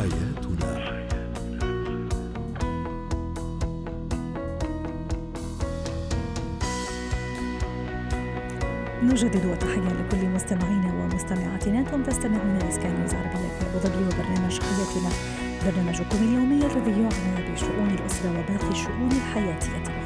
حياتنا. نجدد وتحية لكل مستمعينا ومستمعاتنا. أنتم تستمعون لإسكان العربية في أبو ظبي وبرنامج حياتنا. برنامجكم اليومي الذي يعنى بشؤون الأسرة وباقي الشؤون الحياتية.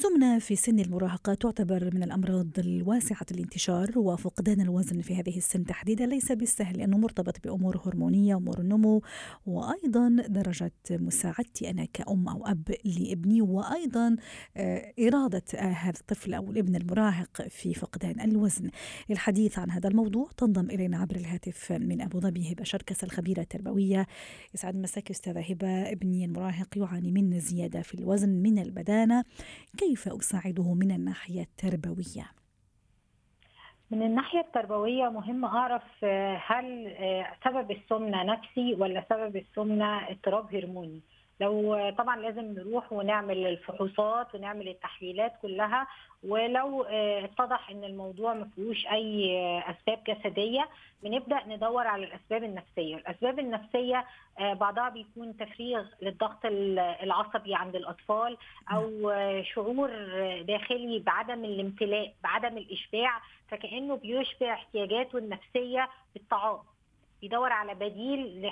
السمنة في سن المراهقة تعتبر من الأمراض الواسعة الانتشار وفقدان الوزن في هذه السن تحديدا ليس بالسهل لأنه مرتبط بأمور هرمونية أمور النمو وأيضا درجة مساعدتي أنا كأم أو أب لابني وأيضا آه، إرادة هذا الطفل أو الابن المراهق في فقدان الوزن. للحديث عن هذا الموضوع تنضم إلينا عبر الهاتف من أبو ظبي هبة شركس الخبيرة التربوية. يسعد مساك أستاذة هبة ابني المراهق يعاني من زيادة في الوزن من البدانة. كيف أساعده من الناحية التربوية؟ من الناحية التربوية مهم أعرف آه، هل آه، سبب السمنة نفسي ولا سبب السمنة اضطراب هرموني لو طبعا لازم نروح ونعمل الفحوصات ونعمل التحليلات كلها ولو آه، اتضح إن الموضوع ما فيهوش أي أسباب جسدية بنبدأ ندور على الأسباب النفسية، الأسباب النفسية آه، بعضها بيكون تفريغ للضغط العصبي عند الأطفال أو شعور داخلي بعدم الامتلاء، بعدم الإشباع فكأنه بيشبع احتياجاته النفسية بالطعام. يدور على بديل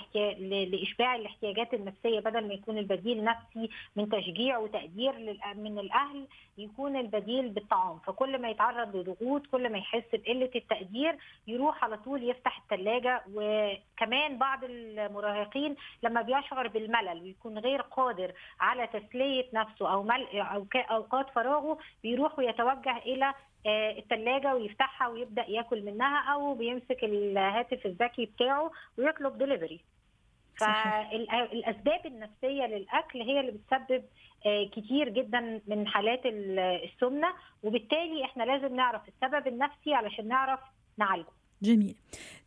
لإشباع الاحتياجات النفسية بدل ما يكون البديل نفسي من تشجيع وتقدير من الأهل يكون البديل بالطعام. فكل ما يتعرض لضغوط كل ما يحس بقلة التقدير يروح على طول يفتح الثلاجه وكمان بعض المراهقين لما بيشعر بالملل ويكون غير قادر على تسلية نفسه أو ملء أو أوقات فراغه بيروح ويتوجه إلى آه، الثلاجة ويفتحها ويبدأ ياكل منها أو بيمسك الهاتف الذكي بتاعه ويطلب دليفري فالأسباب النفسية للأكل هي اللي بتسبب آه، كتير جدا من حالات السمنة وبالتالي إحنا لازم نعرف السبب النفسي علشان نعرف نعالجه. جميل.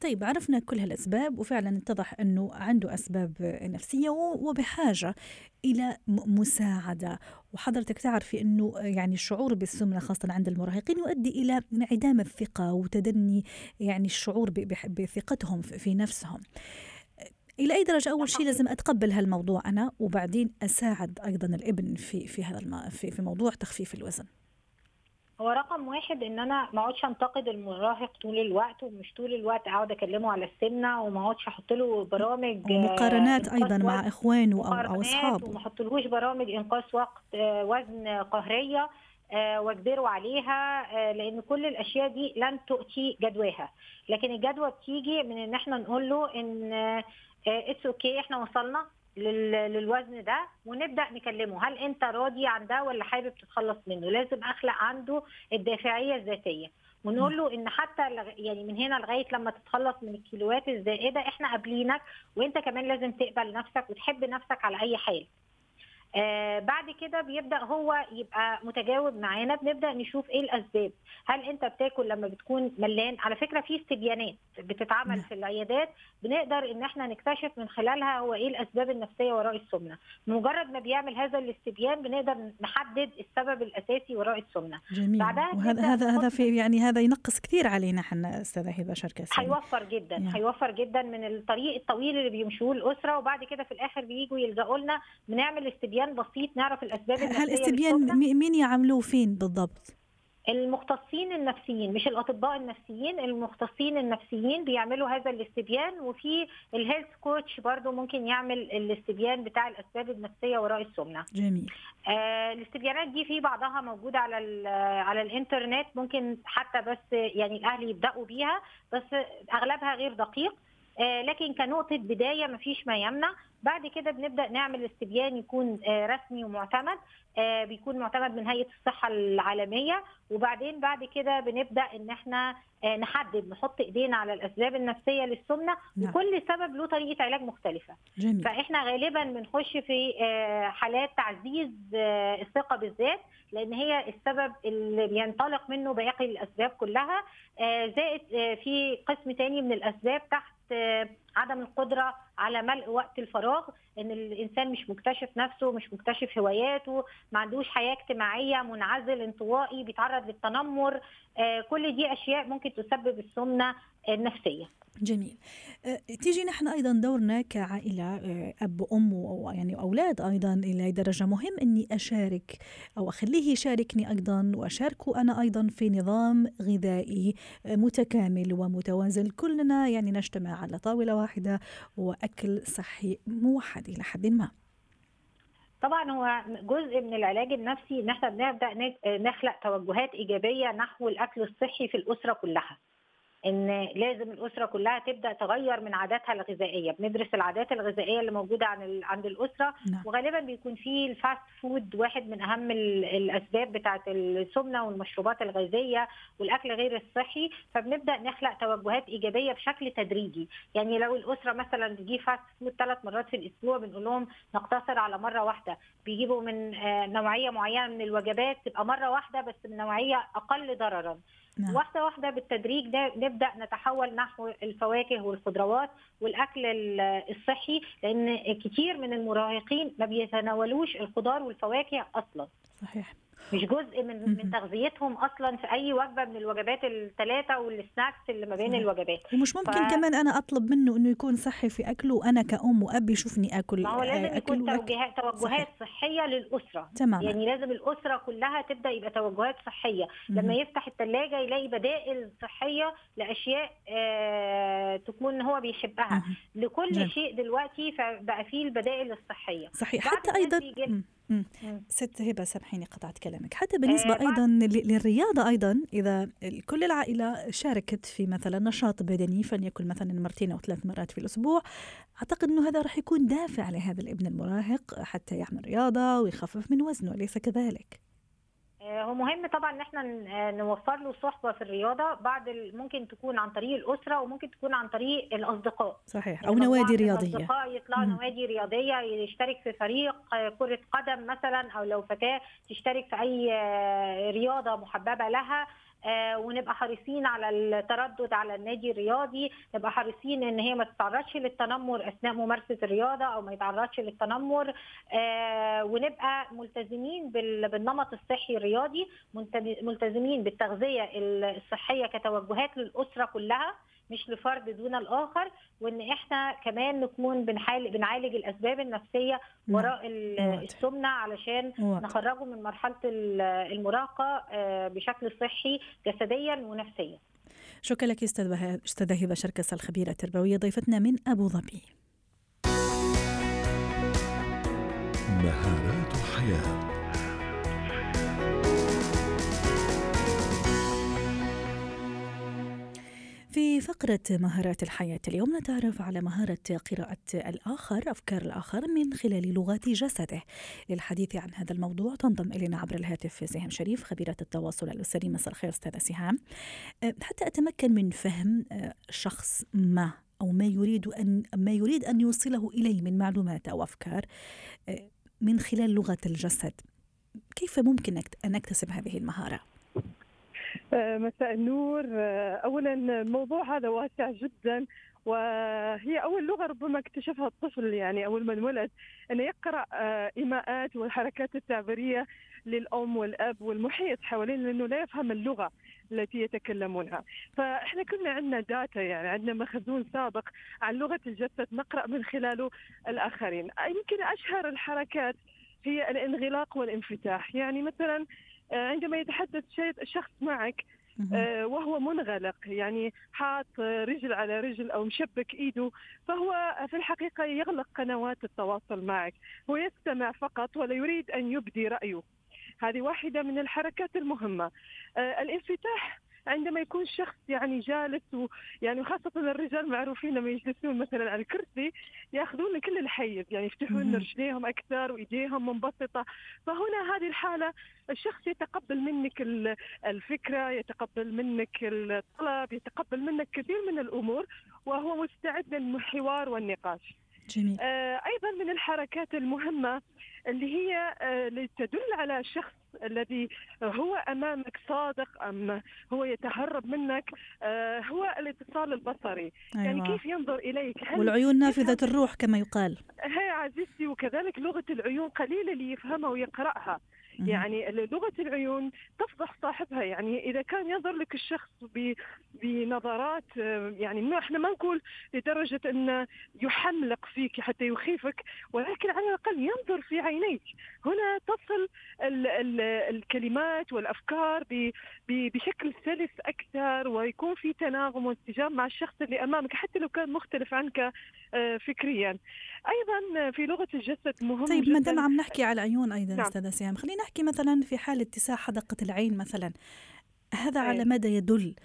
طيب عرفنا كل هالأسباب وفعلا اتضح أنه عنده أسباب نفسية وبحاجة إلى مساعدة. وحضرتك تعرفي أنه يعني الشعور بالسمنة خاصة عند المراهقين يؤدي إلى انعدام الثقة وتدني يعني الشعور بثقتهم في نفسهم. إلى أي درجة؟ أول شيء لازم أتقبل هالموضوع أنا وبعدين أساعد أيضا الابن في في هذا في في موضوع تخفيف الوزن. هو رقم واحد إن أنا ما أقعدش أنتقد المراهق طول الوقت ومش طول الوقت أقعد أكلمه على السمنه وما أقعدش أحط له برامج ومقارنات أيضا مع إخوانه أو أو أصحابه. وما أحطلهوش برامج انقاص وقت آه، وزن قهرية آه، وأجبره عليها آه، لأن كل الأشياء دي لن تؤتي جدواها. لكن الجدوى بتيجي من إن إحنا نقول له إن it's okay إحنا وصلنا. للوزن ده ونبدأ نكلمه. هل انت راضي عن ده ولا حابب تتخلص منه؟ لازم أخلق عنده الدافعية الذاتية. ونقول له إن حتى يعني من هنا لغاية لما تتخلص من الكيلوات الزائدة إحنا قابلينك وإنت كمان لازم تقبل نفسك وتحب نفسك على أي حال. آه بعد كده بيبدأ هو يبقى متجاوب معانا. بنبدأ نشوف إيه الأسباب. هل أنت بتاكل لما بتكون ملان؟ على فكرة في استبيانات بتتعمل نعم. في العيادات بنقدر إن إحنا نكتشف من خلالها هو إيه الأسباب النفسية وراء السمنة. مجرد ما بيعمل هذا الاستبيان بنقدر نحدد السبب الأساسي وراء السمنة. جميل. بعدها وهذا هذا هذا في يعني هذا ينقص كثير علينا إحنا أستاذة هبه شركة هيوفر جدا. يعني. هيوفر جدا من الطريق الطويل اللي بيمشوه الأسرة. وبعد كده في الآخر بييجوا يلجأوا لنا بنعمل استبيان بسيط نعرف الأسباب النفسية هل استبيان مين يعملوه فين بالضبط؟ المختصين النفسيين مش الأطباء النفسيين المختصين النفسيين بيعملوا هذا الاستبيان وفي الهيلث كوتش برضو ممكن يعمل الاستبيان بتاع الأسباب النفسية وراء السمنة. جميل. آه الاستبيانات دي في بعضها موجودة على على الإنترنت ممكن حتى بس يعني الأهل يبدأوا بيها بس أغلبها غير دقيق. لكن كنقطة بداية مفيش ما يمنع. بعد كده بنبدأ نعمل استبيان يكون آه رسمي ومعتمد. آه بيكون معتمد من هيئة الصحة العالمية. وبعدين بعد كده بنبدأ إن إحنا آه نحدد نحط إيدينا على الأسباب النفسية للسمنة. نعم. وكل سبب له طريقة علاج مختلفة. جميل. فإحنا غالبا بنخش في آه حالات تعزيز آه الثقة بالذات. لأن هي السبب اللي بينطلق منه باقي الأسباب كلها. آه زائد آه في قسم تاني من الأسباب تحت آه عدم القدرة على ملء وقت الفراغ إن الإنسان مش مكتشف نفسه مش مكتشف هواياته ما عندوش حياة اجتماعية منعزل انطوائي بيتعرض للتنمر آه، كل دي أشياء ممكن تسبب السمنة النفسية. جميل. أه، تيجي نحن أيضا دورنا كعائلة أه، أب وأم ويعني أولاد أيضا إلى درجة. مهم إني أشارك أو أخليه يشاركني أيضا وأشاركه أنا أيضا في نظام غذائي أه، متكامل ومتوازن. كلنا يعني نجتمع على طاولة واحدة وأكل صحي موحد إلى حد ما. طبعا هو جزء من العلاج النفسي إن إحنا بنبدأ نخلق توجهات إيجابية نحو الأكل الصحي في الأسرة كلها. إن لازم الأسرة كلها تبدأ تغير من عاداتها الغذائية. بندرس العادات الغذائية اللي موجودة عن عند الأسرة نعم. وغالبا بيكون في ال fast food واحد من أهم الأسباب بتاعه السمنة والمشروبات الغازية والأكل غير الصحي. فبنبدأ نخلق توجهات إيجابية بشكل تدريجي. يعني لو الأسرة مثلا بتجيب fast food ثلاث مرات في الأسبوع بنقول لهم نقتصر على مرة واحدة. بيجيبوا من آه، نوعية معينة من الوجبات تبقى مرة واحدة بس من نوعيه أقل ضررا. نعم. واحدة واحدة بالتدريج ده نبدأ نتحول نحو الفواكه والخضروات والأكل الصحي لأن كتير من المراهقين ما بيتناولوش الخضار والفواكه أصلا صحيح مش جزء من من تغذيتهم أصلا في أي وجبة من الوجبات الثلاثه والسناكس اللي ما بين الوجبات. ومش ممكن ف... كمان أنا أطلب منه إنه يكون صحي في أكله وأنا كأم واب يشوفني آكل ما هو لازم يكون توجهات توجهات صحية للأسرة. تمام يعني لازم الأسرة كلها تبدأ يبقى توجهات صحية. مم. لما يفتح الثلاجه يلاقي بدائل صحية لأشياء آه تكون هو بيحبها. مم. لكل جل. شيء دلوقتي فبقى فيه البدائل الصحية. صحيح. حتى أيضا ست هبة سامحيني قطعت كلامك. حتى بالنسبة آه أيضا للرياضة أيضا إذا كل العائلة شاركت في مثلا نشاط بدني فليكن مثلا مرتين أو ثلاث مرات في الأسبوع أعتقد إنه هذا راح يكون دافع لهذا الابن المراهق حتى يعمل رياضة ويخفف من وزنه أليس كذلك؟ هو مهم طبعا إن إحنا آه، نوفر له صحبة في الرياضة بعد ممكن تكون عن طريق الأسرة وممكن تكون عن طريق الأصدقاء. صحيح. أو نوادي رياضية. الاصدقاء يطلعوا نوادي رياضية يشترك في فريق آه، كرة قدم مثلا أو لو فتاه تشترك في أي رياضة محببة لها. آه، ونبقى حريصين على التردد على النادي الرياضي نبقى حريصين إن هي ما تتعرضش للتنمر أثناء ممارسة الرياضة أو ما يتعرضش للتنمر. آه، ونبقى ملتزمين بالنمط الصحي الرياضي ملتزمين بالتغذية الصحية كتوجهات للأسرة كلها. مش لفرد دون الآخر وإن إحنا كمان نكون بنعالج الأسباب النفسية. وراء السمنة علشان نخرجه من مرحلة المراهقة آه، بشكل صحي جسديا ونفسيا. شكرا لك أستاذة هبة شركس الخبيرة التربوية. ضيفتنا من أبو ظبي. مهارات حياه في فقرة مهارات الحياة اليوم نتعرف على مهارة قراءة الآخر أفكار الآخر من خلال لغات جسده. للحديث عن هذا الموضوع تنضم إلينا عبر الهاتف سهام شريف خبيرة التواصل الأسري مساء الخير أستاذة سهام. أه، حتى أتمكن من فهم أه، شخص ما أو ما يريد أن ما يريد أن يوصله إلي من معلومات أو أفكار أه، من خلال لغة الجسد. كيف ممكن أن أكتسب هذه المهارة؟ آه، مساء النور. آه، اولا الموضوع هذا واسع جدا وهي أول لغة ربما اكتشفها الطفل يعني أول ما انولد انه يقرأ آه، إيماءات والحركات التعبيرية للأم والأب والمحيط حوالين لأنه لا يفهم اللغة التي يتكلمونها. فإحنا كنا عندنا داتا يعني عندنا مخزون سابق عن لغة الجسد نقرأ من خلاله الآخرين. يمكن أشهر الحركات هي الانغلاق والانفتاح. يعني مثلا آه، عندما يتحدث الشخص معك آه، وهو منغلق يعني حاط رجل على رجل أو مشبك إيده فهو في الحقيقة يغلق قنوات التواصل معك هو يستمع فقط ولا يريد أن يبدي رأيه. هذه واحدة من الحركات المهمة. آه، الانفتاح عندما يكون شخص يعني جالس ويعني خاصة الرجال معروفين لما يجلسون مثلا على الكرسي يأخذون كل الحيز يعني يفتحون رجليهم أكثر وإيديهم منبسطة. فهنا هذه الحالة الشخص يتقبل منك الفكرة يتقبل منك الطلب يتقبل منك كثير من الأمور وهو مستعد للحوار والنقاش. جميل. آه أيضا من الحركات المهمة اللي هي آه اللي تدل على شخص الذي هو أمامك صادق أم هو يتهرب منك آه، هو الاتصال البصري. يعني أيوة. يعني كيف ينظر إليك؟ والعيون نافذة الروح كما يقال. هي عزيزتي وكذلك لغة العيون قليل اللي يفهمها ويقرأها. يعني لغة العيون تفضح صاحبها. يعني إذا كان ينظر لك الشخص بنظرات يعني إحنا ما نقول لدرجة أن يحملق فيك حتى يخيفك ولكن على الأقل ينظر في عينيك. هنا تصل ال ال الكلمات والأفكار بشكل سلس أكثر ويكون في تناغم وانسجام مع الشخص اللي أمامك حتى لو كان مختلف عنك آه، فكريا. أيضا في لغة الجسد مهم طيب ما دام عم نحكي على العيون أيضا نعم. أستاذة سهام خلينا نحكي مثلا في حال اتساع حدقه العين مثلا هذا على ماذا يدل؟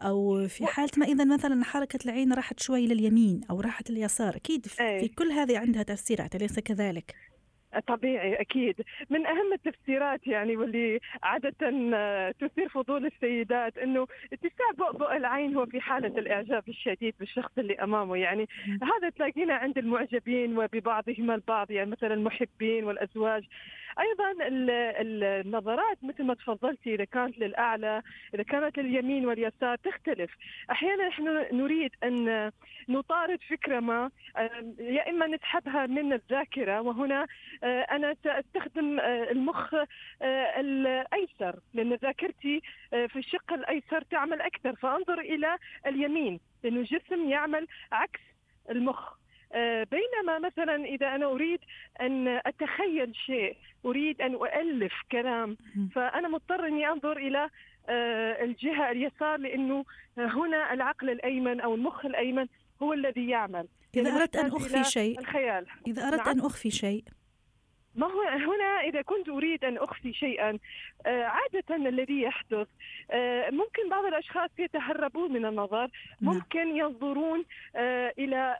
أو في حالة ما إذا مثلا حركة العين راحت شوي لليمين أو راحت لليسار أكيد في كل هذه عندها تفسيرات أليس كذلك؟ طبيعي أكيد. من أهم التفسيرات يعني واللي عادة تثير فضول السيدات إنه اتساع بؤبؤ العين هو في حالة الإعجاب الشديد بالشخص اللي أمامه. يعني هذا تلاقينا عند المعجبين وببعضهم البعض يعني مثلا المحبين والأزواج. أيضا النظرات مثل ما تفضلتي إذا كانت للأعلى إذا كانت لليمين واليسار تختلف. أحيانا نحن نريد أن نطارد فكرة ما يا إما نسحبها من الذاكرة وهنا آه، أنا سأستخدم آه، المخ آه، الأيسر لأن ذاكرتي في الشق الأيسر تعمل أكثر. فأنظر إلى اليمين لأنه الجسم يعمل عكس المخ. بينما مثلا إذا أنا أريد أن أتخيل شيء أريد أن الف كلام فأنا مضطر إني أنظر إلى الجهة اليسار لأنه هنا العقل الأيمن أو المخ الأيمن هو الذي يعمل. إذا أردت أن أخفي شيء الخيال. إذا أردت نعم. ان أخفي شيء ما هو هنا إذا كنت أريد أن أخفي شيئا آه، عادة الذي يحدث آه، ممكن بعض الأشخاص يتهربون من النظر نعم. ممكن ينظرون آه، إلى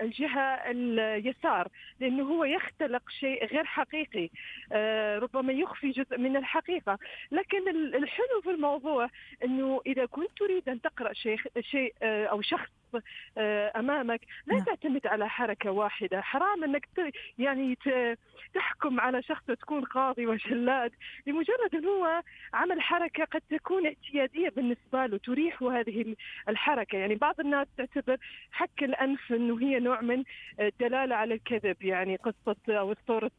الجهة اليسار لأنه هو يختلق شيء غير حقيقي ربما يخفي جزء من الحقيقة لكن الحلو في الموضوع أنه إذا كنت تريد أن تقرأ شيء, شيء أو شخص أمامك. لا نعم. تعتمد على حركة واحدة. حرام إنك يعني تحكم على شخص تكون قاضي وجلاد لمجرد انه هو عمل حركة قد تكون اعتيادية بالنسبة له تريحه هذه الحركة. يعني بعض الناس تعتبر حك الأنف إنه هي نوع من الدلالة على الكذب يعني قصة أو أسطورة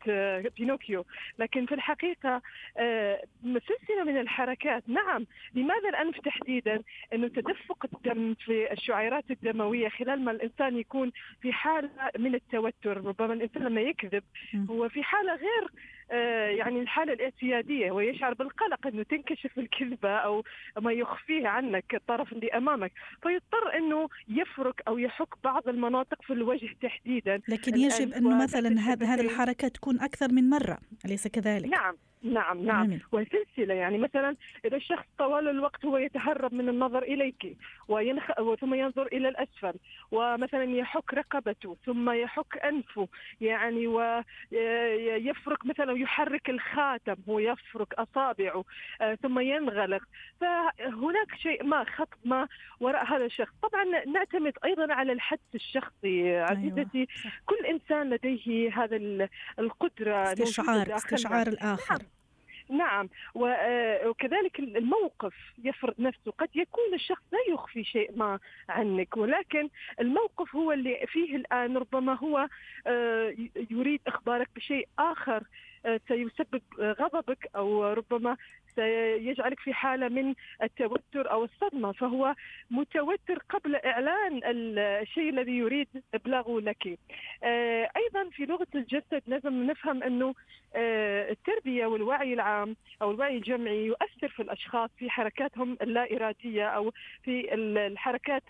بينوكيو. لكن في الحقيقة آه، سلسلة من الحركات. نعم. لماذا الأنف تحديدا؟ إنه تدفق الدم في الشعيرات الدمويه خلال ما الإنسان يكون في حالة من التوتر ربما الإنسان لما يكذب هو في حالة غير آه، يعني الحالة الاعتيادية ويشعر بالقلق إنه تنكشف الكذبة أو ما يخفيه عنك الطرف اللي أمامك. فيضطر إنه يفرك أو يحك بعض المناطق في الوجه تحديدا. لكن يجب إنه مثلا هذه الحركة تكون أكثر من مرة أليس كذلك؟ نعم. نعم نعم. وسلسلة يعني مثلا إذا الشخص طوال الوقت هو يتهرب من النظر إليك وينخ... ثم ينظر إلى الأسفل ومثلا يحك رقبته ثم يحك أنفه يعني ويفرك مثلا يحرك الخاتم ويفرك أصابعه آه، ثم ينغلق. فهناك شيء ما خط ما وراء هذا الشخص. طبعا نعتمد أيضا على الحدس الشخصي أيوة، عزيزتي. أيوة. كل إنسان لديه هذا القدرة استشعار استشعار الآخر. نعم. نعم. آه، وكذلك الموقف يفرض نفسه. قد يكون الشخص لا يخفي شيء ما عنك ولكن الموقف هو اللي فيه الآن ربما هو آه، يريد إخبارك بشيء آخر. سيسبب غضبك أو ربما سيجعلك في حالة من التوتر أو الصدمة فهو متوتر قبل إعلان الشيء الذي يريد إبلاغه لك. آه، أيضا في لغة الجسد لازم نفهم أنه آه، التربية والوعي العام أو الوعي الجمعي يؤثر في الأشخاص في حركاتهم اللا إرادية أو في الحركات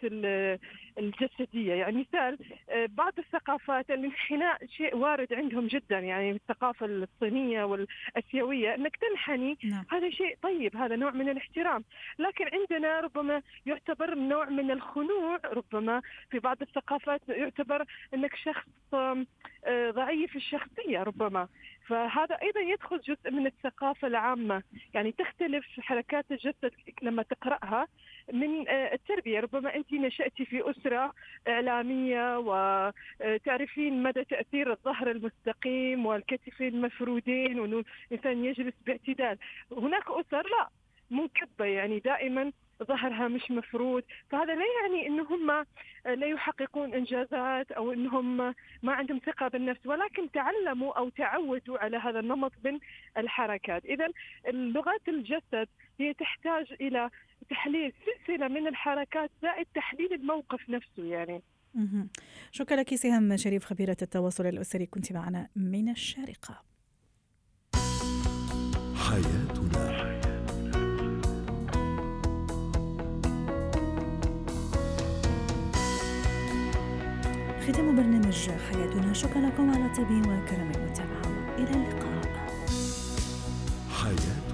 الجسدية. يعني مثال آه، بعض الثقافات الانحناء شيء وارد عندهم جدا يعني الثقافة الصينية والأسيوية أنك تنحني. نعم. هذا شيء طيب هذا نوع من الاحترام. لكن عندنا ربما يعتبر نوع من الخنوع ربما في بعض الثقافات يعتبر أنك شخص آه، ضعيف الشخصية ربما. فهذا أيضا يدخل جزء من الثقافة العامة. يعني تختلف حركات الجسد لما تقرأها. من التربية. ربما انت نشاتي في أسرة إعلامية وتعرفين مدى تأثير الظهر المستقيم والكتفين المفرودين وإنه الإنسان يجلس باعتدال. هناك أسر؟ لا. منكبه يعني دائما ظهرها مش مفروض. فهذا لا يعني انه هم لا يحققون إنجازات أو انهم ما عندهم ثقة بالنفس ولكن تعلموا أو تعودوا على هذا النمط من الحركات. اذا لغات الجسد هي تحتاج إلى تحليل سلسلة من الحركات زائد تحليل الموقف نفسه يعني. شكرا لك سهام شريف خبيرة التواصل الأسري. كنت معنا من الشارقة. حياتنا ختام برنامج حياتنا. شكرا لكم على طيب وكرم المتابعة. إلى اللقاء. حياتنا